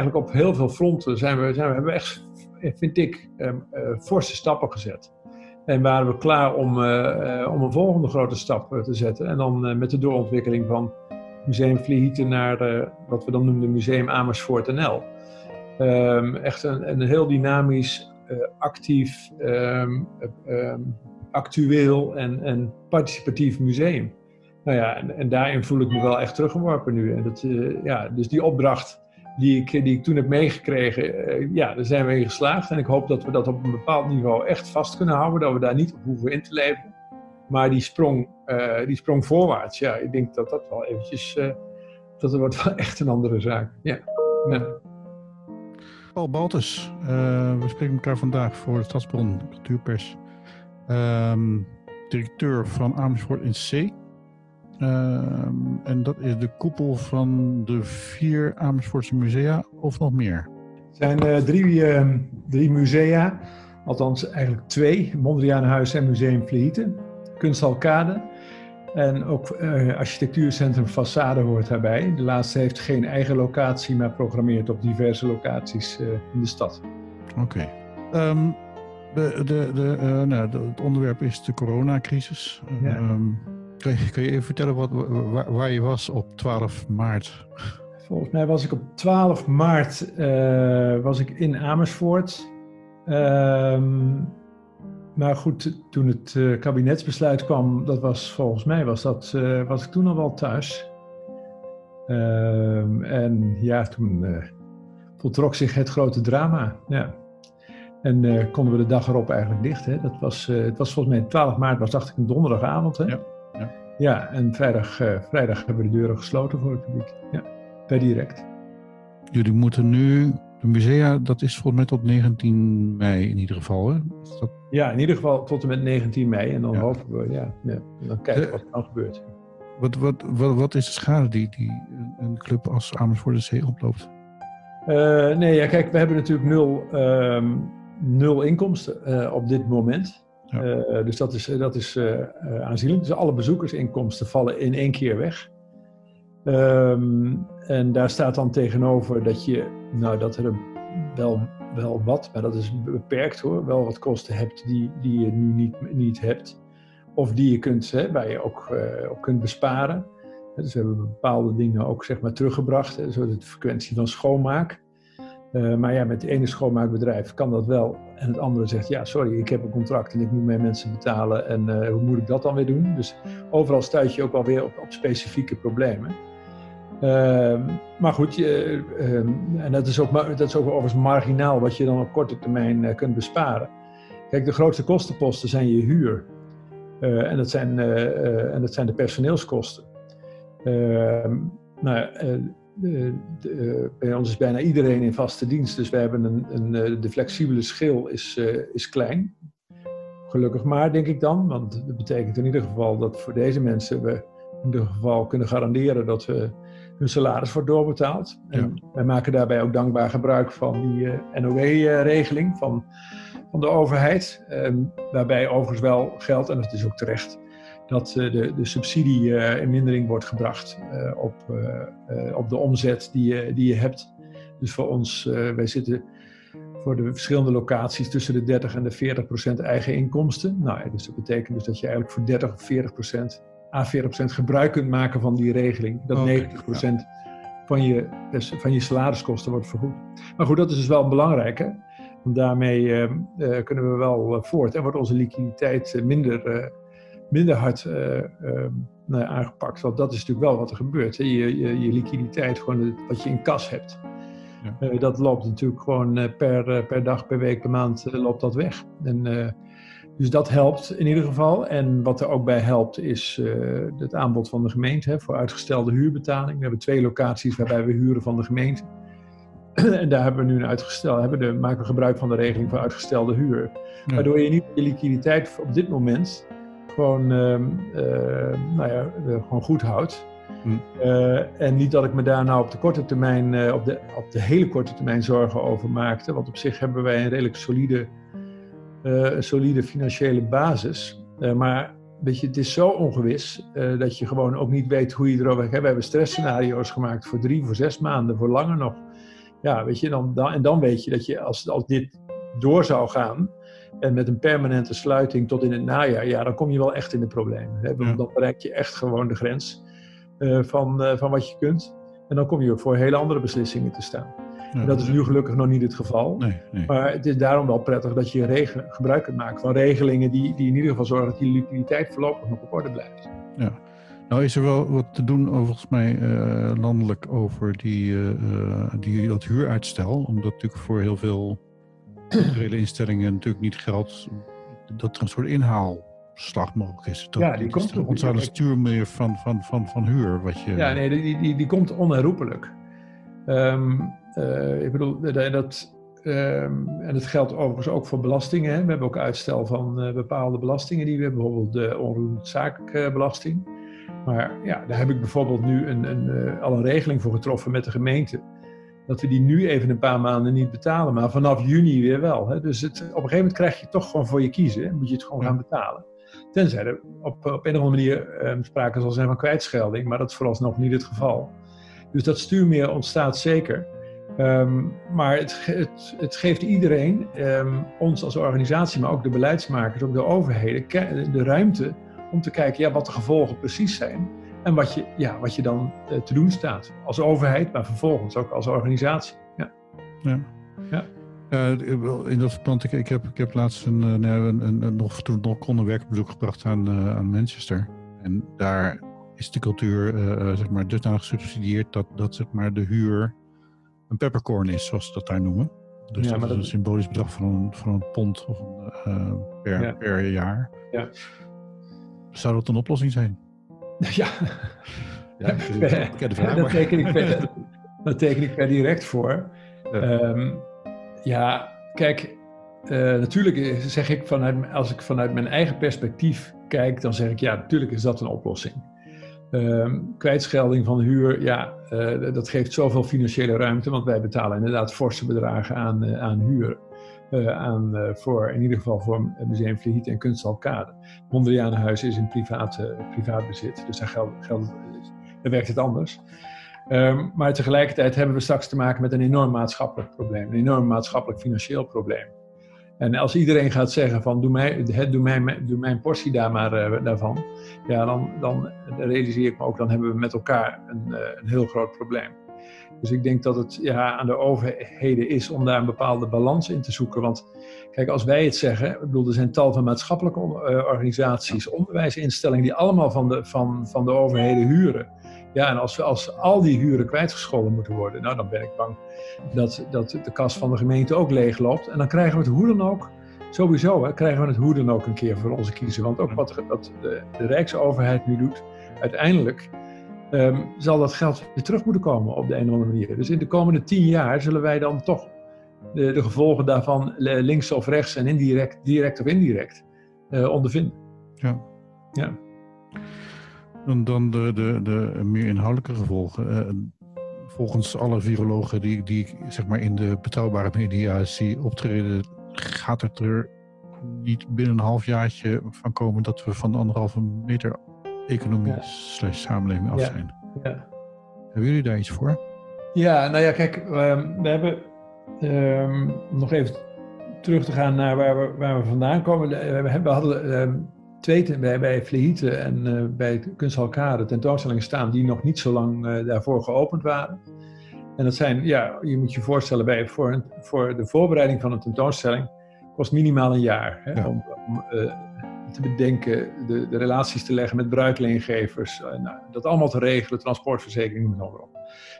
eigenlijk op heel veel fronten zijn we, zijn we, hebben we echt, vind ik, uh, forse stappen gezet. En waren we klaar om, om een volgende grote stap te zetten. En dan met de doorontwikkeling van Museum Vlieghieten naar wat we dan noemden Museum Amersfoort NL. Um, echt een, een heel dynamisch, actief, um, actueel en, participatief museum. Nou ja, en, en, daarin voel ik me wel echt teruggeworpen nu. En dat, ja, dus die opdracht die ik, toen heb meegekregen, uh, ja, daar zijn we in geslaagd. En ik hoop dat we dat op een bepaald niveau echt vast kunnen houden, dat we daar niet op hoeven in te leven. Maar die sprong, uh, die sprong voorwaarts, ja, ik denk dat dat wel eventjes, dat wordt wel echt een andere zaak. Ja. ja. Paul Baltus, we spreken elkaar vandaag voor de Stadsbron Cultuurpers. Um, directeur van Amersfoort in C. Um, en dat is de koepel van de vier Amersfoortse musea, of nog meer? Het zijn uh, drie, uh, drie musea, althans eigenlijk twee: Mondriaanhuis en Museum Vlieten, Kunstalkade. En ook uh, architectuurcentrum Façade hoort daarbij. De laatste heeft geen eigen locatie, maar programmeert op diverse locaties in de stad. Oké. Okay. Um, de, de, de, nou, het onderwerp is de coronacrisis. Ja. Um, kun, je, kun je even vertellen wat, waar, waar, je was op 12 maart? Volgens mij was ik op 12 maart uh, was ik in Amersfoort. Um, maar goed, toen het uh, kabinetsbesluit kwam, dat was volgens mij was, dat, was ik toen al wel thuis. Um, en ja, toen voltrok zich het grote drama. Ja. En uh, konden we de dag erop eigenlijk dicht. Hè? Dat was, uh, het was volgens mij 12 maart, was dacht ik een donderdagavond. Hè? Ja, ja. en vrijdag, uh, vrijdag hebben we de deuren gesloten voor het publiek. Ja, per direct. Jullie moeten nu, de musea, dat is volgens mij tot 19 mei in ieder geval. Hè? Dat... Ja, in ieder geval tot en met 19 mei. En dan ja. hopen we, ja, ja, dan kijken we wat er dan gebeurt. Wat, wat, wat, wat is de schade die, die een club als Amersfoort de Zee oploopt? nee, ja, kijk, we hebben natuurlijk nul... Um, nul inkomsten uh, op dit moment. Uh, dus dat is, dat is uh, aanzienlijk. Dus alle bezoekersinkomsten vallen in één keer weg. Um, en daar staat dan tegenover dat je, nou dat er wel, wel wat, maar dat is beperkt hoor, wel wat kosten hebt die, die je nu niet, niet hebt. Of die je kunt, hè, waar je ook, ook kunt besparen. Dus we hebben bepaalde dingen ook zeg maar teruggebracht, hè, zoals de frequentie van schoonmaak. Uh, maar ja, met het ene schoonmaakbedrijf kan dat wel. En het andere zegt, ja, sorry, ik heb een contract en ik moet mijn mensen betalen. En uh, hoe moet ik dat dan weer doen? Dus overal stuit je ook wel weer op, op specifieke problemen. Uh, maar goed, je, ehm, en dat is, ook, dat is ook overigens marginaal wat je dan op korte termijn eh, kunt besparen. Kijk, de grootste kostenposten zijn je huur. en, dat zijn, en dat zijn de personeelskosten. Ehm, nou, de, de, bij ons is bijna iedereen in vaste dienst, dus we hebben een, een, eh, de flexibele schil is, uh, is klein. Gelukkig maar, denk ik dan, want dat betekent in ieder geval dat voor deze mensen we in ieder geval kunnen garanderen dat we hun salaris wordt doorbetaald. Ja. En wij maken daarbij ook dankbaar gebruik van die uh, NOW-regeling van, van de overheid, ehm, waarbij overigens wel geldt, en dat is ook terecht, dat eh, de, de subsidie eh, in mindering wordt gebracht eh, op, op de omzet die je, die je hebt. Dus voor ons, wij zitten voor de verschillende locaties tussen de 30 en de 40 procent eigen inkomsten. Nou, dus dat betekent dus dat je eigenlijk voor 30 of 40 procent, à 40 procent gebruik kunt maken van die regeling. Dat okay, 90 procent ja. van, je, dus van je salariskosten wordt vergoed. Maar goed, dat is dus wel belangrijk. Hè? Want daarmee uh, uh, kunnen we wel voort en wordt onze liquiditeit minder minder hard uh, uh, nou, aangepakt. Want dat is natuurlijk wel wat er gebeurt. Hè. Je, je, je, liquiditeit, gewoon wat je in kas hebt. Ja. Uh, dat loopt natuurlijk gewoon per, per dag, per week, per maand loopt dat weg. En, dus dat helpt in ieder geval. En wat er ook bij helpt is het aanbod van de gemeente hè, voor uitgestelde huurbetaling. We hebben twee locaties waarbij we huren van de gemeente. en daar hebben we nu een uitgesteld, hebben de, maken we gebruik van de regeling voor uitgestelde huur. Ja. Waardoor je niet je liquiditeit op dit moment gewoon, uh, uh, nou ja, gewoon goed houdt. Hm. Uh, en niet dat ik me daar nou op de korte termijn, uh, op, de, op de hele korte termijn zorgen over maakte. Want op zich hebben wij een redelijk solide, solide financiële basis. maar weet je, het is zo ongewis dat je gewoon ook niet weet hoe je erover... We hebben stressscenario's gemaakt voor drie, voor zes maanden, voor langer nog. ja, weet je, dan, dan, en dan weet je dat je als, als dit door zou gaan en met een permanente sluiting tot in het najaar, ja, dan kom je wel echt in de problemen. Hè? Want dan bereik je echt gewoon de grens uh, van, uh, van wat je kunt. En dan kom je ook voor hele andere beslissingen te staan. Ja, dat is nu gelukkig nog niet het geval. Nee, nee. Maar het is daarom wel prettig dat je gebruik kunt maken van regelingen die, die in ieder geval zorgen dat die liquiditeit voorlopig nog op orde blijft. Ja. Nou is er wel wat te doen volgens mij uh, landelijk over die, uh, die, dat huuruitstel. Omdat natuurlijk voor heel veel culturele instellingen natuurlijk niet geldt dat er een soort inhaalslag mogelijk is. Dat, ja, die komt Ons aan stuur meer van, van, van, van huur. Wat je... Ja, nee, die, die, die komt onherroepelijk. Um, uh, ik bedoel, dat, um, en het geldt overigens ook voor belastingen. Hè. We hebben ook uitstel van uh, bepaalde belastingen die we hebben, bijvoorbeeld de onroerend zaakbelasting. Maar ja, daar heb ik bijvoorbeeld nu een, een, uh, al een regeling voor getroffen met de gemeente. Dat we die nu even een paar maanden niet betalen, maar vanaf juni weer wel. Hè. Dus het, op een gegeven moment krijg je toch gewoon voor je kiezen. Moet je het gewoon gaan betalen. Tenzij er op, op een of andere manier um, sprake zal zijn van kwijtschelding, maar dat is vooralsnog niet het geval. Dus dat stuurmeer ontstaat zeker. Um, maar het, het, het, geeft iedereen, um, ons als organisatie, maar ook de beleidsmakers, ook de overheden, de ruimte om te kijken ja, wat de gevolgen precies zijn. En wat je, ja, wat je dan uh, te doen staat. Als overheid, maar vervolgens ook als organisatie. Ja. ja. ja. Uh, in dat verband, ik, ik, heb, ik heb laatst een, een, een, een nog, toen nog kon een werkbezoek gebracht aan, uh, aan Manchester. En daar is de cultuur zeg maar, dusdanig gesubsidieerd dat, dat zeg maar, de huur een peppercorn is, zoals ze dat daar noemen. Dus ja, dat is dat... een symbolisch bedrag van een, van een pond of een, per, ja. per jaar. Ja. Zou dat een oplossing zijn? Ja, ja bekende vraag. Dat teken, ik per, dat teken ik per direct voor. Ja, um, ja kijk, uh, natuurlijk zeg ik vanuit, als ik vanuit mijn eigen perspectief kijk, dan zeg ik ja, natuurlijk is dat een oplossing. Um, kwijtschelding van huur, ja, uh, dat geeft zoveel financiële ruimte, want wij betalen inderdaad forse bedragen aan, uh, aan huur. Uh, aan, uh, voor, in ieder geval voor Museum Vliet en Kunstalkade. Mondrianenhuis is in privaat, privaat bezit, dus daar, werkt het anders. Um, maar tegelijkertijd hebben we straks te maken met een enorm maatschappelijk probleem, een enorm maatschappelijk financieel probleem. En als iedereen gaat zeggen van doe, mij, doe, mij, doe mijn portie daar maar daarvan, ja, dan, dan realiseer ik me ook, dan hebben we met elkaar een, een heel groot probleem. Dus ik denk dat het ja, aan de overheden is om daar een bepaalde balans in te zoeken. Want kijk, als wij het zeggen, ik bedoel, er zijn tal van maatschappelijke organisaties, onderwijsinstellingen die allemaal van de, van, van de overheden huren. Ja, en als, als al die huren kwijtgescholden moeten worden, nou dan ben ik bang dat, dat de kas van de gemeente ook leegloopt. En dan krijgen we het hoe dan ook, sowieso, hè, krijgen we het hoe dan ook een keer voor onze kiezen. Want ook wat, wat de, de Rijksoverheid nu doet, uiteindelijk um, zal dat geld weer terug moeten komen op de een of andere manier. Dus in de komende tien jaar zullen wij dan toch de, de gevolgen daarvan links of rechts en indirect, direct of indirect uh, ondervinden. Ja. ja. En dan de, de, de meer inhoudelijke gevolgen. Uh, volgens alle virologen die, die zeg maar in de betrouwbare media zie optreden, gaat het er niet binnen een halfjaartje van komen dat we van de anderhalve meter economie ja. slash samenleving af zijn. Ja. Hebben jullie daar iets voor? Ja, nou ja, kijk, um, we hebben um, nog even terug te gaan naar waar we, waar we vandaan komen. We, we hadden um, twee bij, bij Vlehite en uh, bij Kunsthal Kade tentoonstellingen staan die nog niet zo lang uh, daarvoor geopend waren. En dat zijn, ja, je moet je voorstellen, bij, voor, een, voor de voorbereiding van een tentoonstelling kost minimaal een jaar. Hè, ja. om, om uh, te bedenken, de, de relaties te leggen met bruikleengevers, uh, nou, dat allemaal te regelen, transportverzekering, met op.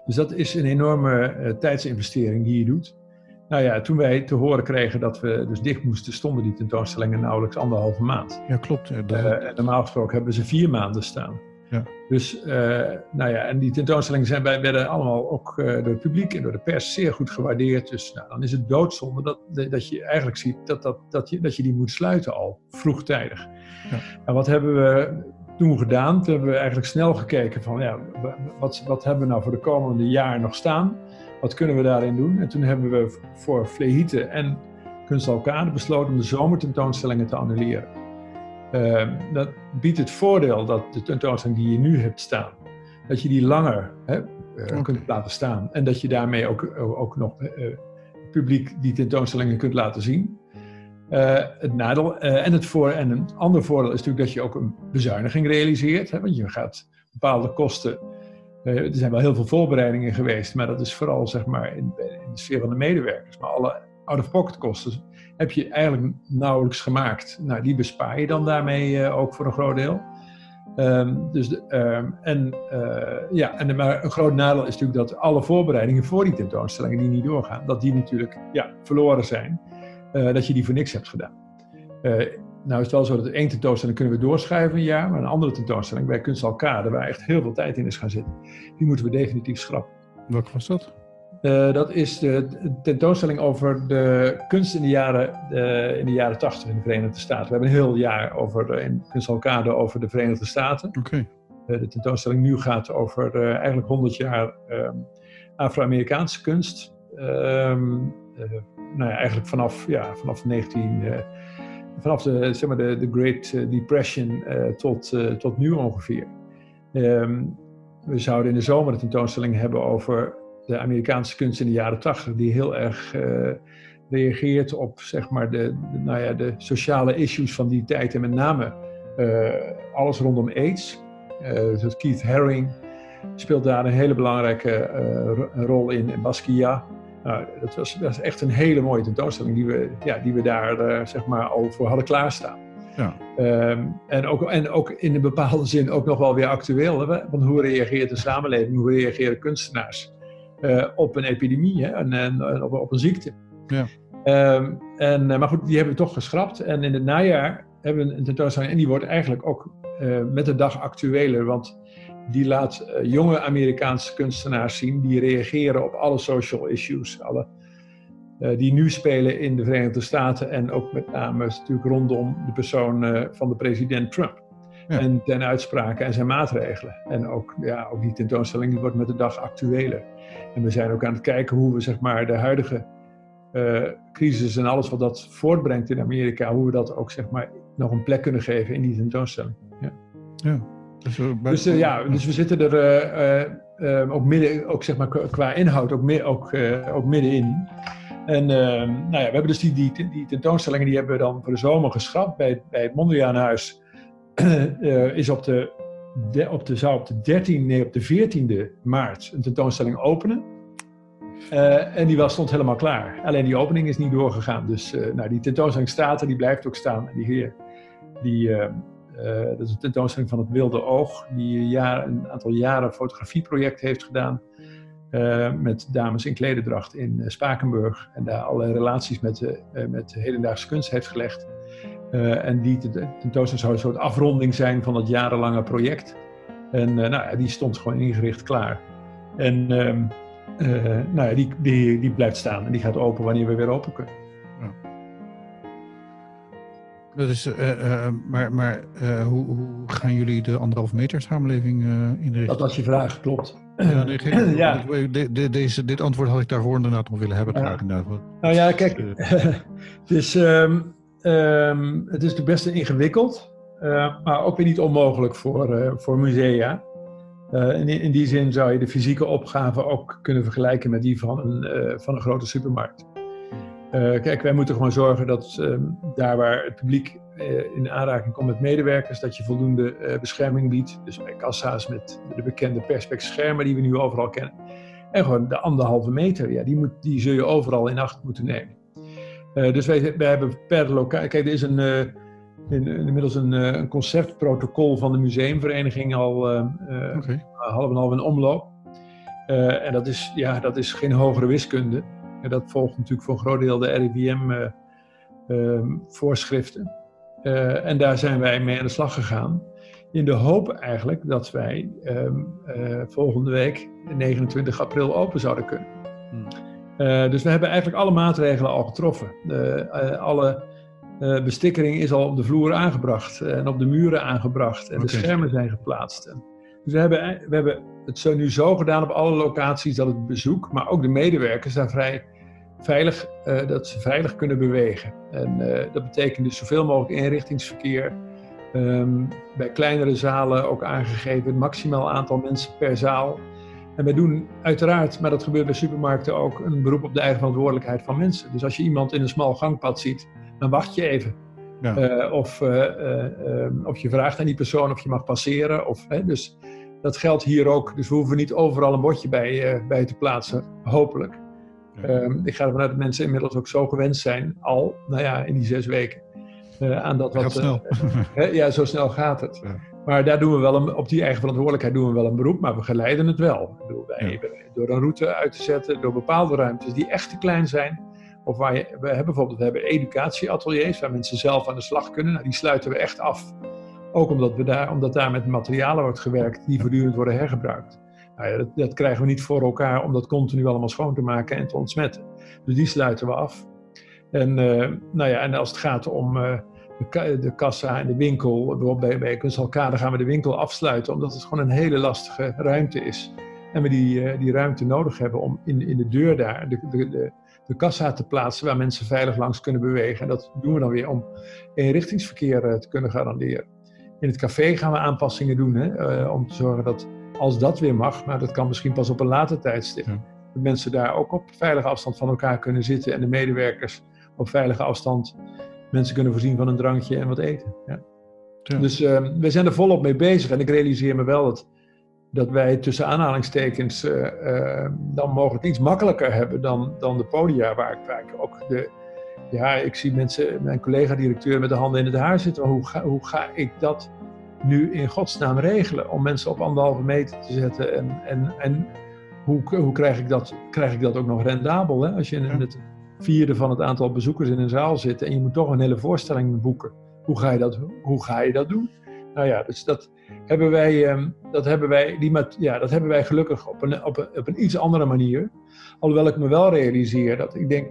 Dus dat is een enorme uh, tijdsinvestering die je doet. Nou ja, toen wij te horen kregen dat we dus dicht moesten, stonden die tentoonstellingen nauwelijks anderhalve maand. Ja, klopt. Dat... uh, normaal gesproken hebben ze vier maanden staan. Ja. Dus, nou ja, en die tentoonstellingen zijn, werden allemaal ook door het publiek en door de pers zeer goed gewaardeerd. Dus nou, dan is het doodzonde dat, dat je eigenlijk ziet dat, dat, dat, je, dat je die moet sluiten al vroegtijdig. Ja. En wat hebben we toen gedaan? Toen hebben we eigenlijk snel gekeken van, ja, wat, wat hebben we nou voor de komende jaar nog staan? Wat kunnen we daarin doen? En toen hebben we voor Vlehite en Kunstalkade besloten om de zomertentoonstellingen te annuleren. Uh, dat biedt het voordeel dat de tentoonstelling die je nu hebt staan, dat je die langer hè, kunt laten staan. En dat je daarmee ook, ook nog publiek die tentoonstellingen kunt laten zien. het nadeel en het voor en een ander voordeel is natuurlijk dat je ook een bezuiniging realiseert. Hè, want je gaat bepaalde kosten eh, er zijn wel heel veel voorbereidingen geweest, maar dat is vooral zeg maar in, in de sfeer van de medewerkers. Maar alle out-of-pocket kosten heb je eigenlijk nauwelijks gemaakt. Nou, die bespaar je dan daarmee uh, ook voor een groot deel. Um, dus de, um, en uh, ja, en, maar een groot nadeel is natuurlijk dat alle voorbereidingen voor die tentoonstellingen die niet doorgaan, dat die natuurlijk ja, verloren zijn. Uh, dat je die voor niks hebt gedaan. Nou is het wel zo dat één tentoonstelling kunnen we doorschuiven een jaar, maar een andere tentoonstelling bij Kunst Alkade, waar echt heel veel tijd in is gaan zitten, die moeten we definitief schrappen. Welke was dat? Uh, dat is de tentoonstelling over de kunst in de jaren, uh, in de jaren 80 in de Verenigde Staten. We hebben een heel jaar over, uh, in Kunst Alkade over de Verenigde Staten. Okay. de tentoonstelling nu gaat over eigenlijk 100 jaar um, Afro-Amerikaanse kunst. Um, nou ja, eigenlijk vanaf, ja, vanaf 19 vanaf de, zeg maar de, de Great eh, Depression tot, tot nu ongeveer. Um, we zouden in de zomer de tentoonstelling hebben over de Amerikaanse kunst in de jaren tachtig, die heel erg uh, reageert op zeg maar de, de, nou ja, de sociale issues van die tijd en met name alles rondom AIDS. dus Keith Haring speelt daar een hele belangrijke rol in, in Basquiat. Nou, dat, was, dat was echt een hele mooie tentoonstelling die we, ja, die we daar uh, zeg maar al voor hadden klaarstaan. Ja. Um, en, ook, en ook in een bepaalde zin ook nog wel weer actueel. Hè? Want hoe reageert de samenleving, hoe reageren kunstenaars uh, op een epidemie hè? En, en, op, op, een ziekte? Ja. Um, en, uh, maar goed, die hebben we toch geschrapt. En in het najaar hebben we een tentoonstelling en die wordt eigenlijk ook met de dag actueler. Want die laat uh, jonge Amerikaanse kunstenaars zien die reageren op alle social issues, alle, uh, die nu spelen in de Verenigde Staten en ook met name natuurlijk rondom de persoon van de president Trump. Ja. En ten uitspraken en zijn maatregelen. En ook, ja, ook die tentoonstelling die wordt met de dag actueler. En we zijn ook aan het kijken hoe we zeg maar, de huidige crisis en alles wat dat voortbrengt in Amerika, hoe we dat ook zeg maar, nog een plek kunnen geven in die tentoonstelling. Ja. ja. Dus, dus uh, ja, dus we zitten er uh, ook midden, ook zeg maar qua inhoud, ook, meer, ook, ook middenin. En nou ja, we hebben dus die, die, die, tentoonstellingen, die hebben we dan voor de zomer geschrapt bij, bij het Mondriaanhuis. is op de, op de, zou op de 13, nee, op de 14e maart een tentoonstelling openen. en die was, stond helemaal klaar. Alleen die opening is niet doorgegaan. Dus nou, die tentoonstelling staat die blijft ook staan. En die, die, ehm, uh, dat is een tentoonstelling van het Wilde Oog, die jaar, een aantal jaren fotografieproject heeft gedaan met dames in klededracht in Spakenburg. En daar allerlei relaties met, met de hedendaagse kunst heeft gelegd. En die tentoonstelling zou een soort afronding zijn van dat jarenlange project. En nou ja, die stond gewoon ingericht klaar. En ehm, nou ja, die, die, die blijft staan en die gaat open wanneer we weer open kunnen. Dat is, maar maar hoe, hoe, gaan jullie de anderhalve meter samenleving inrichten? Dat was je vraag, klopt. Ja, nee, geen, ja. De, de, deze, dit antwoord had ik daarvoor inderdaad nog willen hebben. Ja. Nou ja, kijk, het, is, um, um, het is natuurlijk best ingewikkeld, maar ook weer niet onmogelijk voor, voor musea. In, in, die zin zou je de fysieke opgave ook kunnen vergelijken met die van een, van een grote supermarkt. Kijk, wij moeten gewoon zorgen dat uh, daar waar het publiek in aanraking komt met medewerkers, dat je voldoende eh, bescherming biedt. Dus bij kassa's met de bekende perspex schermen die we nu overal kennen. En gewoon de anderhalve meter, ja, die, moet, die zul je overal in acht moeten nemen. Dus wij, wij hebben per locatie, kijk, er is een, in, inmiddels een, een, conceptprotocol van de museumvereniging al okay. half en half in omloop. en dat is, ja, dat is geen hogere wiskunde. En dat volgt natuurlijk voor een groot deel de RIVM-voorschriften. Eh, ehm, uh, en daar zijn wij mee aan de slag gegaan. In de hoop eigenlijk dat wij uh, volgende week, 29 april, open zouden kunnen. Hmm. Uh, dus we hebben eigenlijk alle maatregelen al getroffen. alle bestikkering is al op de vloer aangebracht en op de muren aangebracht. En okay. de schermen zijn geplaatst. En dus we hebben, we hebben het zo nu zo gedaan op alle locaties dat het bezoek, maar ook de medewerkers daar vrij veilig, uh, dat ze veilig kunnen bewegen. En uh, dat betekent dus zoveel mogelijk inrichtingsverkeer. Ehm, bij kleinere zalen ook aangegeven maximaal aantal mensen per zaal. En wij doen uiteraard, maar dat gebeurt bij supermarkten ook, een beroep op de eigen verantwoordelijkheid van mensen. Dus als je iemand in een smal gangpad ziet, dan wacht je even. Ja. Uh, of, uh, of je vraagt aan die persoon of je mag passeren. Of, hè, dus dat geldt hier ook. Dus we hoeven niet overal een bordje bij, bij te plaatsen, hopelijk. Ehm, ik ga ervan uit dat mensen inmiddels ook zo gewend zijn, al, nou ja, in die zes weken. Aan dat wat. snel. Ja, zo snel gaat het. Ja. Maar daar doen we wel een, op die eigen verantwoordelijkheid doen we wel een beroep, maar we geleiden het wel. Bedoel, wij. Door een route uit te zetten, door bepaalde ruimtes die echt te klein zijn. Of waar je, we hebben bijvoorbeeld we hebben educatieateliers waar mensen zelf aan de slag kunnen. Nou, die sluiten we echt af. Ook omdat, we daar, omdat daar met materialen wordt gewerkt die voortdurend worden hergebruikt. Nou ja, dat, dat, krijgen we niet voor elkaar om dat continu allemaal schoon te maken en te ontsmetten. Dus die sluiten we af. En, uh, nou ja, en als het gaat om uh, de, de, kassa en de winkel, bijvoorbeeld bij, bij Kunstalkade gaan we de winkel afsluiten, omdat het gewoon een hele lastige ruimte is. En we die, uh, die ruimte nodig hebben om in, in de deur daar de, de, de, de kassa te plaatsen waar mensen veilig langs kunnen bewegen. En dat doen we dan weer om eenrichtingsverkeer te kunnen garanderen. In het café gaan we aanpassingen doen hè, om te zorgen dat als dat weer mag, maar dat kan misschien pas op een later tijdstip. Ja. Dat mensen daar ook op veilige afstand van elkaar kunnen zitten en de medewerkers op veilige afstand mensen kunnen voorzien van een drankje en wat eten. Ja. Ja. Dus uh, we zijn er volop mee bezig en ik realiseer me wel dat, dat wij tussen aanhalingstekens uh, uh, dan mogelijk iets makkelijker hebben dan, dan de podia waar ik, waar ik ook de, ja, ik zie mensen, mijn collega-directeur met de handen in het haar zitten. Hoe ga, hoe ga ik dat nu in godsnaam regelen om mensen op anderhalve meter te zetten? En, en, en hoe, hoe krijg, ik dat, krijg ik dat ook nog rendabel? Hè? Als je in het vierde van het aantal bezoekers in een zaal zit en je moet toch een hele voorstelling boeken. Hoe ga je dat, hoe ga je dat doen? Nou ja, dus dat hebben wij, ehm, dat hebben wij, die, ja, dat hebben wij gelukkig op een, op, een, op een iets andere manier. Alhoewel ik me wel realiseer dat ik denk,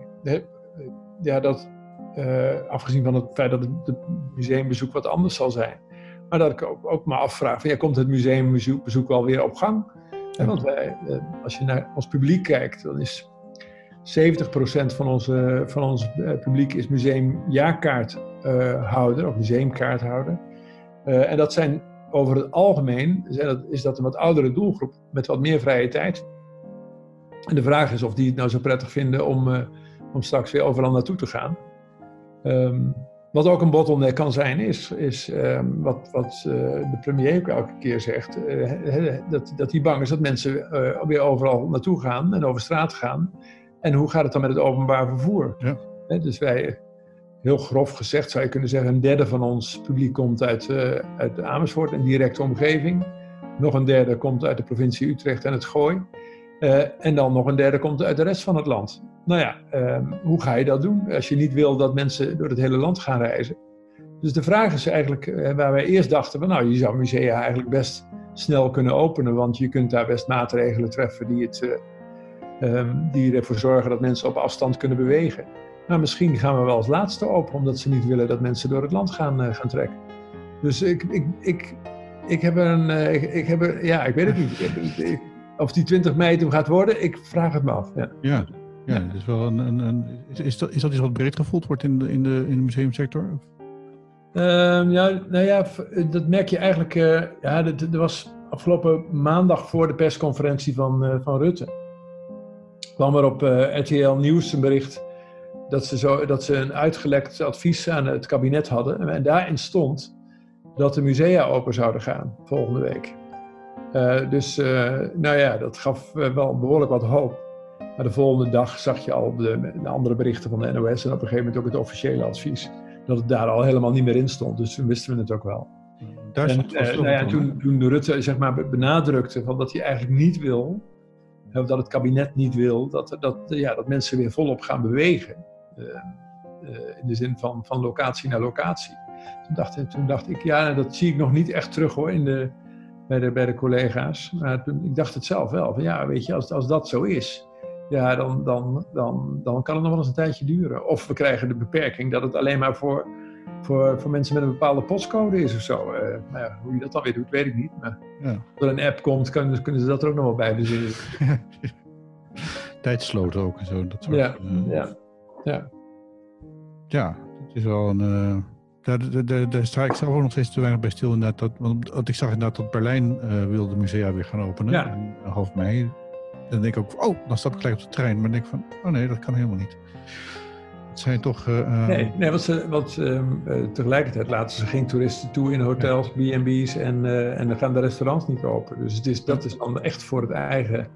ja, dat uh, afgezien van het feit dat het museumbezoek wat anders zal zijn, maar dat ik ook, ook me afvraag: van, ja, komt het museumbezoek wel weer op gang? Ja. Want wij, eh, als je naar ons publiek kijkt, dan is 70% van, onze, van ons eh, publiek is museumjaarkaarthouder uh, of museumkaarthouder. Uh, en dat zijn over het algemeen is dat een wat oudere doelgroep met wat meer vrije tijd. En de vraag is of die het nou zo prettig vinden om, om straks weer overal naartoe te gaan. Um, wat ook een bottleneck kan zijn, is, is um, wat, wat de premier ook elke keer zegt: dat, dat hij bang is dat mensen weer overal naartoe gaan en over straat gaan. En hoe gaat het dan met het openbaar vervoer? Ja. dus wij, heel grof gezegd zou je kunnen zeggen, een derde van ons publiek komt uit, uit Amersfoort en directe omgeving. Nog een derde komt uit de provincie Utrecht en het Gooi. en dan nog een derde komt uit de rest van het land. Nou ja, um, hoe ga je dat doen als je niet wil dat mensen door het hele land gaan reizen? Dus de vraag is eigenlijk, uh, waar wij eerst dachten, van, nou, je zou musea eigenlijk best snel kunnen openen, want je kunt daar best maatregelen treffen die, het, um, die ervoor zorgen dat mensen op afstand kunnen bewegen. Maar misschien gaan we wel als laatste open, omdat ze niet willen dat mensen door het land gaan, uh, gaan trekken. Dus ik, ik, ik, ik heb een, ik, ik, heb er, ja, ik weet het niet. Ik, of die 20 mei toen gaat worden, ik vraag het me af. Ja. ja. Ja, dat is wel een. een, een is, dat, is dat iets wat breed gevoeld wordt in de, in de, in de museumsector? Um, ja, nou ja, dat merk je eigenlijk. Uh, ja, er was afgelopen maandag voor de persconferentie van, uh, van Rutte. Kwam er op uh, RTL Nieuws een bericht dat ze, zo, dat ze een uitgelekt advies aan het kabinet hadden. En daarin stond dat de musea open zouden gaan volgende week. dus nou ja, dat gaf wel behoorlijk wat hoop. Maar de volgende dag zag je al de, de, andere berichten van de NOS en op een gegeven moment ook het officiële advies. Dat het daar al helemaal niet meer in stond. Dus toen wisten we het ook wel. Daar en, uh, nou ja, toen, toen Rutte zeg maar, benadrukte van dat hij eigenlijk niet wil, dat het kabinet niet wil, dat, dat, ja, dat mensen weer volop gaan bewegen. Uh, uh, in de zin van, van locatie naar locatie. Toen dacht, toen dacht ik, ja, dat zie ik nog niet echt terug hoor in de, bij, de, bij de collega's. Maar toen, ik dacht het zelf wel. Van, ja, weet je, als, als dat zo is, ja, dan, dan, dan, dan kan het nog wel eens een tijdje duren. Of we krijgen de beperking dat het alleen maar voor, voor, voor mensen met een bepaalde postcode is of zo. Uh, nou ja, hoe je dat dan weer doet, weet ik niet. Maar ja. als er een app komt, kunnen, kunnen ze dat er ook nog wel bij verzinnen. Tijdsloten ook en zo. Dat soort, ja, uh, ja, ja. Ja, het is wel een... Uh, daar, daar, daar, sta ik zelf ook nog steeds te weinig bij stil. Inderdaad, dat, want ik zag inderdaad dat Berlijn wilde musea weer gaan openen. Ja. In, half mei. En dan denk ik ook, oh, dan stap ik gelijk op de trein. Maar dan denk ik van, oh nee, dat kan helemaal niet. Het zijn toch... Uh, nee, nee, want, ze, want um, uh, tegelijkertijd laten ze geen toeristen toe in hotels. B&B's en, en dan gaan de restaurants niet open. Dus het is, dat is dan echt voor het eigen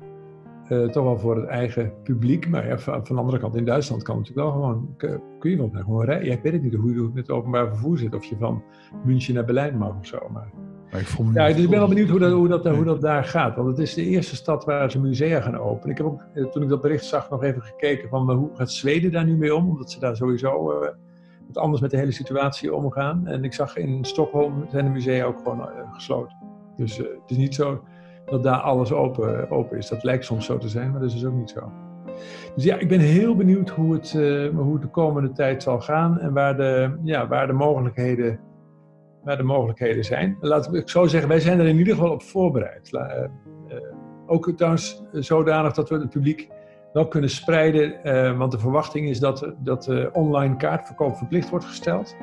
toch wel voor het eigen publiek. Maar ja, van, van, de andere kant, in Duitsland kan natuurlijk wel gewoon, kun je wel gewoon rijden. Ja, ik weet het niet hoe je met het openbaar vervoer zit, of je van München naar Berlijn mag of zo. Maar, maar ik, voel me ja, dus ik ben wel benieuwd hoe dat, hoe, dat, hoe dat daar gaat. Want het is de eerste stad waar ze musea gaan openen. Ik heb ook, eh, toen ik dat bericht zag, nog even gekeken van hoe gaat Zweden daar nu mee om? Omdat ze daar sowieso uh, wat anders met de hele situatie omgaan. En ik zag in Stockholm zijn de musea ook gewoon uh, gesloten. Dus het is niet zo dat daar alles open, open is. Dat lijkt soms zo te zijn, maar dat is dus ook niet zo. Dus ja, ik ben heel benieuwd hoe het, hoe het de komende tijd zal gaan en waar de, ja, waar de, mogelijkheden, waar de mogelijkheden zijn. Laat ik zo zeggen, wij zijn er in ieder geval op voorbereid. Uh, uh, ook trouwens zodanig dat we het publiek wel kunnen spreiden, want de verwachting is dat, dat online kaartverkoop verplicht wordt gesteld.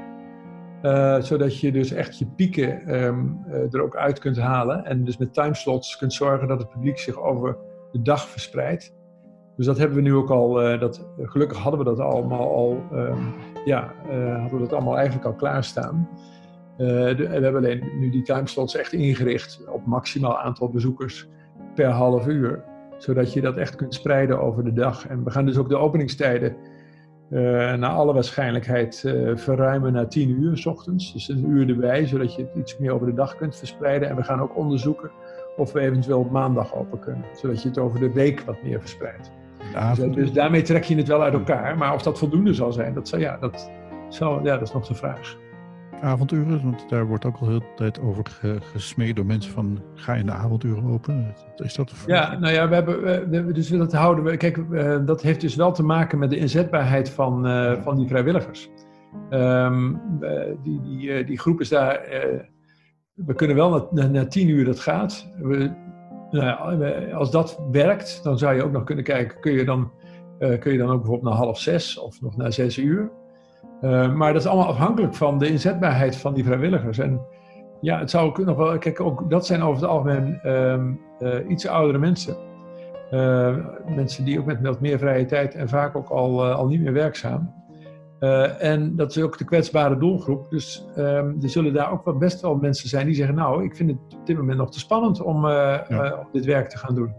Zodat je dus echt je pieken uh, er ook uit kunt halen. En dus met timeslots kunt zorgen dat het publiek zich over de dag verspreidt. Dus dat hebben we nu ook al. Dat, gelukkig hadden we dat allemaal al. Um, ja, hadden we dat allemaal eigenlijk al klaarstaan. De, we hebben alleen nu die timeslots echt ingericht op maximaal aantal bezoekers per half uur. Zodat je dat echt kunt spreiden over de dag. En we gaan dus ook de openingstijden uh, naar alle waarschijnlijkheid uh, verruimen naar 10 uur s ochtends. Dus een uur erbij, zodat je het iets meer over de dag kunt verspreiden. En we gaan ook onderzoeken of we eventueel op maandag open kunnen, zodat je het over de week wat meer verspreidt. Dus, dus, daarmee trek je het wel uit elkaar. Maar of dat voldoende zal zijn, dat, zal, ja, dat, zal, ja, dat is nog de vraag. Avonduren, want daar wordt ook al heel de tijd over gesmeed door mensen van ga in de avonduren open. Is dat Ja, nou ja, we hebben, we, dus dat houden we. Kijk, uh, dat heeft dus wel te maken met de inzetbaarheid van, uh, van die vrijwilligers. Um, uh, die, die, die groep is daar. we kunnen wel na, na tien uur dat gaat. We, nou ja, als dat werkt, dan zou je ook nog kunnen kijken, kun je dan, kun je dan ook bijvoorbeeld naar half zes of nog naar zes uur. Uh, maar dat is allemaal afhankelijk van de inzetbaarheid van die vrijwilligers. En ja, het zou ook nog wel. Kijk, ook dat zijn over het algemeen um, uh, iets oudere mensen. Uh, mensen die ook met wat meer vrije tijd en vaak ook al, al niet meer werkzaam. en dat is ook de kwetsbare doelgroep. Dus um, er zullen daar ook wel best wel mensen zijn die zeggen: Nou, ik vind het op dit moment nog te spannend om, ja. om dit werk te gaan doen.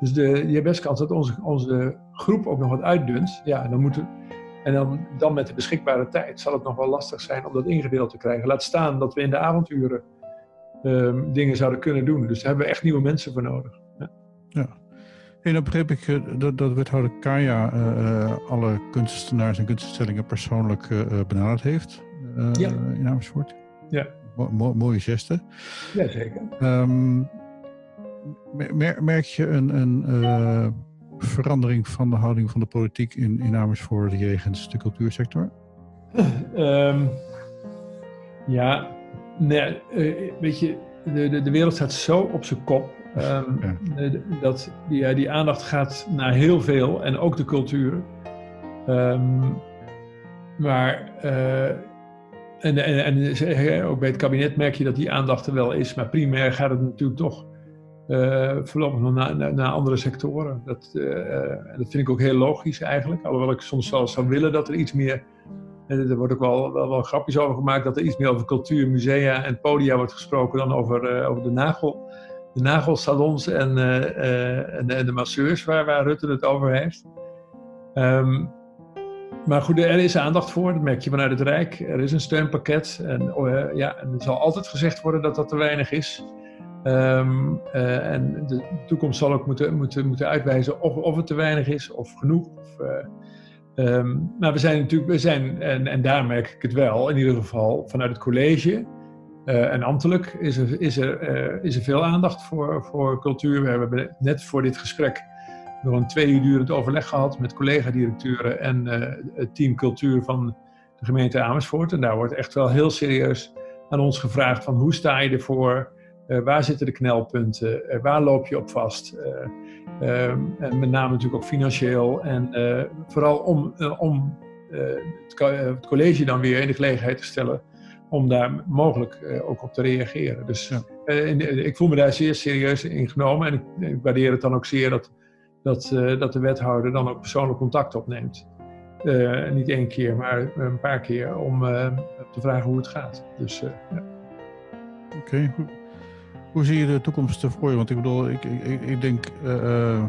Dus de, je hebt best kans dat onze, onze groep ook nog wat uitdunt. Ja, dan moeten en dan, dan met de beschikbare tijd zal het nog wel lastig zijn om dat ingedeeld te krijgen. Laat staan dat we in de avonduren um, dingen zouden kunnen doen. Dus daar hebben we echt nieuwe mensen voor nodig. Ja. ja. En dan begreep ik uh, dat, dat wethouder Kaya uh, alle kunstenaars en kunststellingen persoonlijk uh, benaderd heeft ja. in Amersfoort. Ja. Mo mooie geste. Jazeker. Um, mer merk je een, een verandering van de houding van de politiek in, in Amersfoort jegens de cultuursector? Um, ja, nee, uh, weet je, de, de, de, wereld staat zo op zijn kop. Um, ja. dat die, ja, die aandacht gaat naar heel veel en ook de cultuur. Um, maar, uh, en, en, en ook bij het kabinet merk je dat die aandacht er wel is, maar primair gaat het natuurlijk toch uh, voorlopig naar, naar, andere sectoren. Dat, uh, dat vind ik ook heel logisch eigenlijk. Alhoewel ik soms wel zou willen dat er iets meer. Er wordt ook wel, wel, wel grapjes over gemaakt dat er iets meer over cultuur, musea en podia wordt gesproken dan over, over de, nagel, de nagelsalons en, en, en, de masseurs waar, waar Rutte het over heeft. Um, maar goed, er is aandacht voor, dat merk je vanuit het Rijk. Er is een steunpakket. En, oh, ja, en er zal altijd gezegd worden dat dat te weinig is. Um, uh, en de toekomst zal ook moeten, moeten, moeten uitwijzen of, of het te weinig is of genoeg. Of, um, maar we zijn natuurlijk, we zijn, en, en daar merk ik het wel, in ieder geval vanuit het college uh, en ambtelijk is er, is, er, is er veel aandacht voor, voor cultuur. We hebben net voor dit gesprek nog een twee uur durend overleg gehad met collega-directeuren en het team cultuur van de gemeente Amersfoort. En daar wordt echt wel heel serieus aan ons gevraagd van hoe sta je ervoor? Uh, waar zitten de knelpunten? Uh, waar loop je op vast? Um, en met name natuurlijk ook financieel. En vooral om, om het, het, college dan weer in de gelegenheid te stellen om daar mogelijk ook op te reageren. Dus ik voel me daar zeer serieus in genomen en ik, ik waardeer het dan ook zeer dat, dat, dat de wethouder dan ook persoonlijk contact opneemt. niet één keer, maar een paar keer om te vragen hoe het gaat. Dus, ja. Oké, hoe zie je de toekomst voor je? Want ik bedoel, ik, ik, ik denk, uh,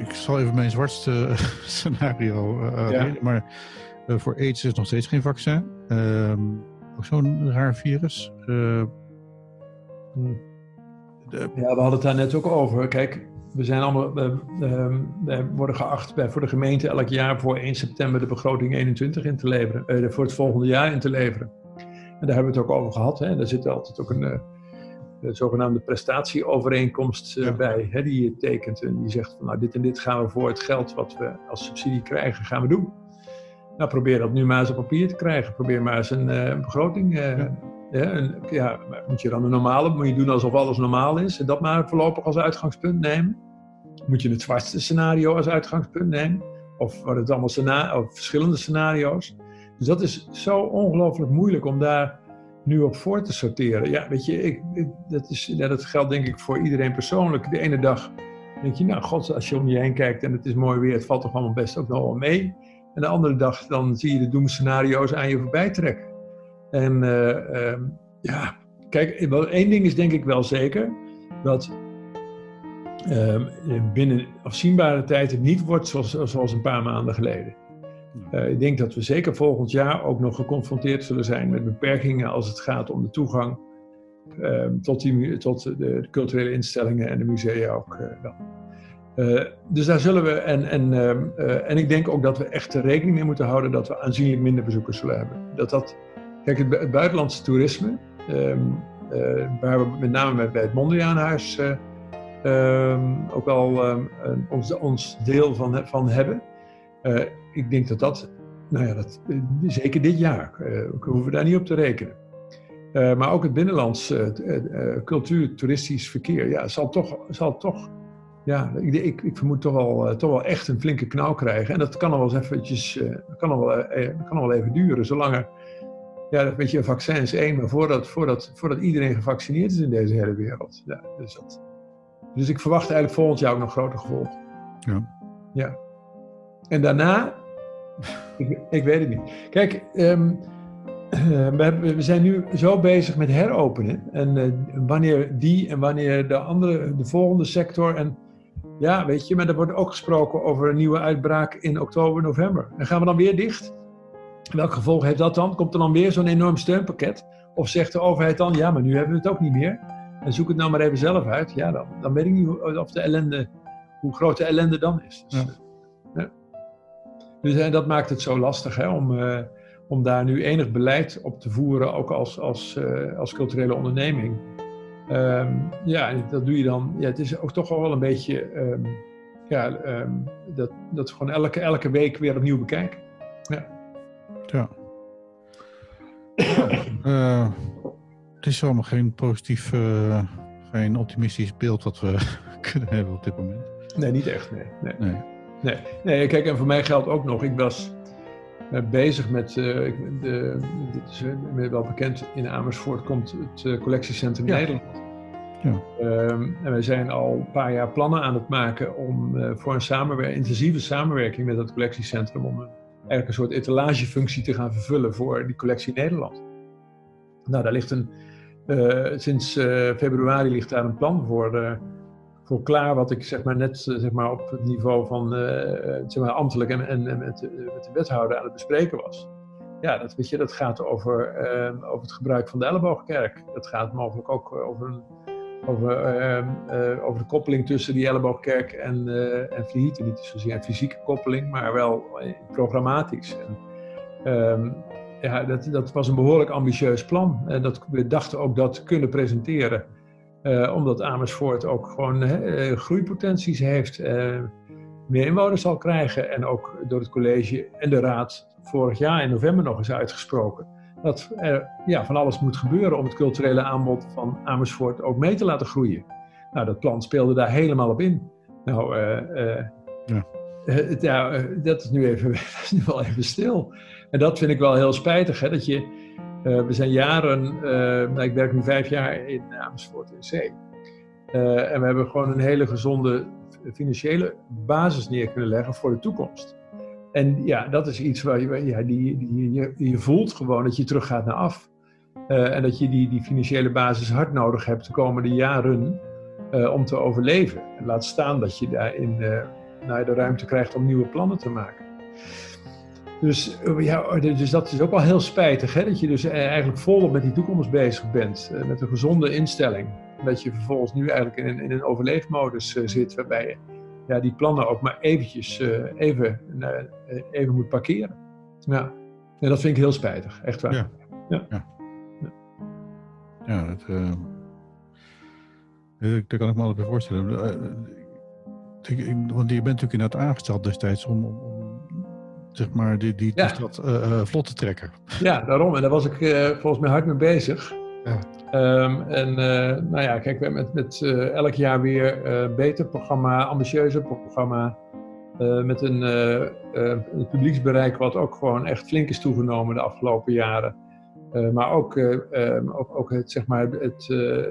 ik, zal even mijn zwartste scenario uh, ja. maar voor AIDS is nog steeds geen vaccin. Ehm, ook zo'n raar virus. Hm. De... Ja, we hadden het daar net ook over. Kijk, we zijn allemaal, we, we worden geacht bij, voor de gemeente elk jaar voor 1 september de begroting 21 in te leveren, voor het volgende jaar in te leveren. En daar hebben we het ook over gehad. Hè. Daar zit altijd ook een de zogenaamde prestatieovereenkomst uh, bij, hè, die je tekent. En die zegt van nou dit en dit gaan we voor het geld wat we als subsidie krijgen, gaan we doen. Nou, probeer dat nu maar eens op papier te krijgen. Probeer maar eens een, uh, begroting. Uh, ja. ja, moet je dan een normale, moet je doen alsof alles normaal is. En dat maar voorlopig als uitgangspunt nemen. Moet je het zwartste scenario als uitgangspunt nemen. Of worden het allemaal of verschillende scenario's. Dus dat is zo ongelooflijk moeilijk om daar nu op voor te sorteren. Ja, weet je, ik, dat, is, dat geldt denk ik voor iedereen persoonlijk. De ene dag denk je, nou god, als je om je heen kijkt en het is mooi weer, het valt toch allemaal best ook nog wel mee. En de andere dag dan zie je de doemscenario's aan je voorbij trekken. En uh, ja, kijk, één ding is denk ik wel zeker, dat uh, binnen afzienbare tijd het niet wordt zoals, zoals een paar maanden geleden. Uh, ik denk dat we zeker volgend jaar ook nog geconfronteerd zullen zijn met beperkingen als het gaat om de toegang uh, tot, die, tot de, culturele instellingen en de musea ook. Uh, dus daar zullen we, en, en, ehm, en ik denk ook dat we echt rekening mee moeten houden dat we aanzienlijk minder bezoekers zullen hebben. Dat dat, kijk, het, buitenlandse toerisme, ehm, waar we met name bij het Mondriaanhuis ook wel ons, ons deel van, van hebben ik denk dat dat, nou ja, dat, eh, zeker dit jaar, hoeven we daar niet op te rekenen. Uh, maar ook het binnenlands cultuur, toeristisch verkeer, ja, zal toch, zal toch ja, ik, ik, ik vermoed toch wel, toch wel echt een flinke knauw krijgen. En dat kan nog wel eens eventjes, kan nog wel, kan nog wel even duren, zolang er, ja, weet je, een vaccin is één, maar voordat, voordat, voordat iedereen gevaccineerd is in deze hele wereld. Ja, dus, dat, dus ik verwacht eigenlijk volgend jaar ook nog grote gevolgen. Ja. Ja. En daarna ik, ik, weet het niet. Kijk, ehm, we, zijn nu zo bezig met heropenen. En uh, wanneer die en wanneer de andere, de volgende sector. En ja, weet je, maar er wordt ook gesproken over een nieuwe uitbraak in oktober, november. En gaan we dan weer dicht? Welk gevolg heeft dat dan? Komt er dan weer zo'n enorm steunpakket? Of zegt de overheid dan, ja, maar nu hebben we het ook niet meer. En zoek het nou maar even zelf uit. Ja, dan, dan weet ik niet of de ellende, hoe groot de ellende dan is. Dus, ja. Dus en dat maakt het zo lastig hè, om, uh, om daar nu enig beleid op te voeren, ook als, als, uh, als culturele onderneming. Um, ja, dat doe je dan. Ja, het is ook toch wel een beetje um, ja, um, dat, dat gewoon elke, elke week weer opnieuw bekijken. Ja. ja. uh, het is allemaal geen positief, geen optimistisch beeld wat we kunnen hebben op dit moment. Nee, niet echt. Nee. nee. nee. Nee, nee, kijk, en voor mij geldt ook nog, ik was uh, bezig met, uh, de, dit is uh, wel bekend, in Amersfoort komt het collectiecentrum ja. Nederland. Ja. Um, en wij zijn al een paar jaar plannen aan het maken om voor een samenwer intensieve samenwerking met dat collectiecentrum, om een, eigenlijk een soort etalagefunctie te gaan vervullen voor die collectie Nederland. Nou, daar ligt een, sinds februari ligt daar een plan voor voor klaar wat ik zeg maar, net eh, zeg maar, op het niveau van uh, zeg maar, ambtelijk en, en, met, met, de wethouder aan het bespreken was. Ja, dat, weet je, dat gaat over, uh, over het gebruik van de elleboogkerk. Dat gaat mogelijk ook over, over, uh, over de koppeling tussen die elleboogkerk en, en Vliet. Niet zozeer een fysieke koppeling, maar wel programmatisch. En, ehm, ja, dat, dat was een behoorlijk ambitieus plan. En dat, we dachten ook dat kunnen presenteren. Uh, omdat Amersfoort ook gewoon uh, groeipotenties heeft, uh, meer inwoners zal krijgen. En ook door het college en de raad vorig jaar in november nog eens uitgesproken. Dat er ja, van alles moet gebeuren om het culturele aanbod van Amersfoort ook mee te laten groeien. Nou, dat plan speelde daar helemaal op in. Nou, ja. ja. dat, is nu even, dat is nu wel even stil. En dat vind ik wel heel spijtig, hè, dat je we zijn jaren, nou, ik werk nu vijf jaar in Amersfoort in Zee. en we hebben gewoon een hele gezonde financiële basis neer kunnen leggen voor de toekomst. En ja, dat is iets waar je, ja, die, die, je, je voelt gewoon dat je teruggaat naar af. en dat je die, die financiële basis hard nodig hebt de komende jaren om te overleven. En laat staan dat je daarin naar de ruimte krijgt om nieuwe plannen te maken. Dus, eh, ja, dus dat is ook wel heel spijtig, hè? dat je dus eh, eigenlijk volop met die toekomst bezig bent, eh, met een gezonde instelling. Dat je vervolgens nu eigenlijk in een, in een overleefmodus zit, waarbij je ja, die plannen ook maar eventjes even, even moet parkeren. Ja. En dat vind ik heel spijtig, echt waar. Ja, ja. ja. ja. dat, uh, kan ik me altijd bij voorstellen want je bent natuurlijk inderdaad aangesteld destijds om zeg maar die, die, die stad uh, vlot te trekken. Ja, daarom. En daar was ik uh, volgens mij hard mee bezig. Ja. Um, en uh, nou ja, kijk, we hebben met, met elk jaar weer beter programma, ambitieuzer programma. met een, een, publieksbereik wat ook gewoon echt flink is toegenomen de afgelopen jaren. maar ook, um, ook, ook het, zeg maar, het uh,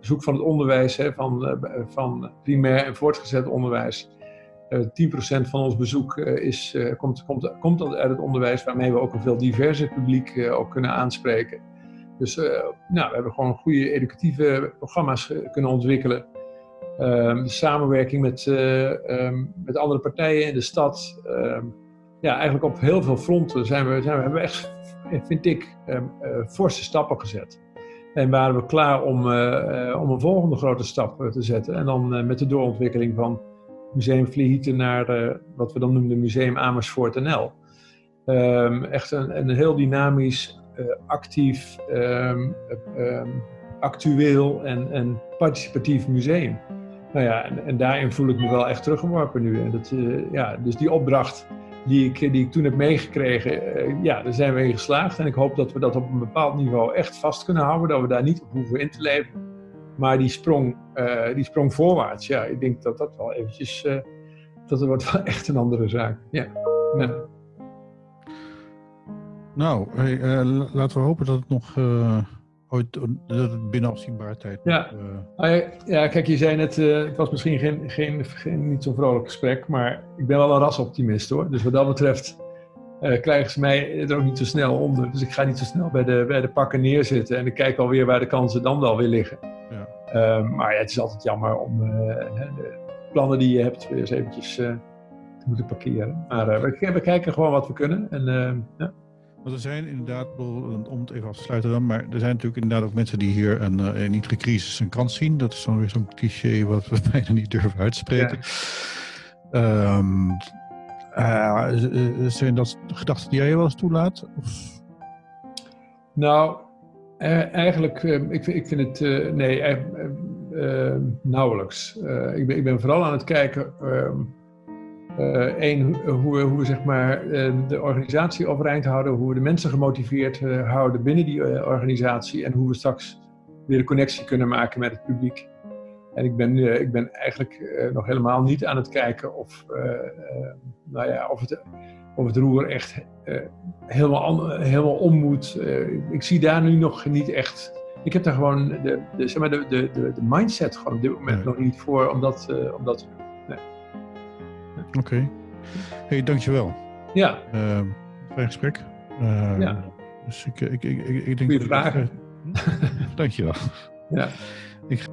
bezoek van het onderwijs, hè, van, van primair en voortgezet onderwijs. Uh, 10% van ons bezoek is, komt, komt, komt uit het onderwijs, waarmee we ook een veel diverser publiek ook kunnen aanspreken. Dus nou, we hebben gewoon goede educatieve programma's kunnen ontwikkelen. Ehm, samenwerking met, um, met andere partijen in de stad. Ehm, ja, eigenlijk op heel veel fronten zijn we, zijn we, hebben we echt, vind ik, forse stappen gezet. En waren we klaar om, eh, eh, om een volgende grote stap eh, te zetten. En dan met de doorontwikkeling van Museum Vlieghieten naar wat we dan noemden Museum Amersfoort NL. Um, echt een, een heel dynamisch, actief, um, um, actueel en, participatief museum. Nou ja, en, en, daarin voel ik me wel echt teruggeworpen nu. En dat, ja, dus die opdracht die ik, die ik toen heb meegekregen, ja, daar zijn we in geslaagd. En ik hoop dat we dat op een bepaald niveau echt vast kunnen houden, dat we daar niet op hoeven in te leven. Maar die sprong, uh, die sprong voorwaarts, ja, ik denk dat dat wel eventjes, uh, dat wordt wel echt een andere zaak. Ja. ja. Nou, hey, laten we hopen dat het nog ooit binnen afzienbare tijd. Ja. Uh... ja, kijk, je zei net, het was misschien geen, geen, geen, niet zo'n vrolijk gesprek, maar ik ben wel een rasoptimist hoor. Dus wat dat betreft uh, krijgen ze mij er ook niet zo snel onder. Dus ik ga niet zo snel bij de, bij de pakken neerzitten en ik kijk alweer waar de kansen dan wel weer liggen. Ehm, maar ja, het is altijd jammer om de plannen die je hebt weer eens eventjes te moeten parkeren. Maar we, we, kijken gewoon wat we kunnen. En, ja. Want er zijn inderdaad, om het even af te sluiten dan, maar er zijn natuurlijk inderdaad ook mensen die hier een, eh, in iedere crisis een kans zien. Dat is dan weer zo'n cliché wat we bijna niet durven uitspreken. Ja. Um, uh, zijn dat gedachten die jij wel eens toelaat? Of? Nou, eigenlijk, ik, ik vind het, nee, nauwelijks. ik, ben, ik ben vooral aan het kijken ehm, eh, hoe, we, hoe we zeg maar, eh, de organisatie overeind houden, hoe we de mensen gemotiveerd eh, houden binnen die organisatie en hoe we straks weer een connectie kunnen maken met het publiek. En ik ben, ik ben eigenlijk nog helemaal niet aan het kijken of, nou ja, of, het, of het roer echt helemaal, helemaal om moet. ik zie daar nu nog niet echt. Ik heb daar gewoon de, de, zeg maar de, de, de, mindset gewoon op dit moment nog niet voor om dat, om dat te doen. Oké. Okay. hey, dankjewel. Ja. Uh, fijn gesprek. Uh, ja. Dus ik, ik, ik, ik, ik denk... Goeie vragen. dankjewel. Ja. Ik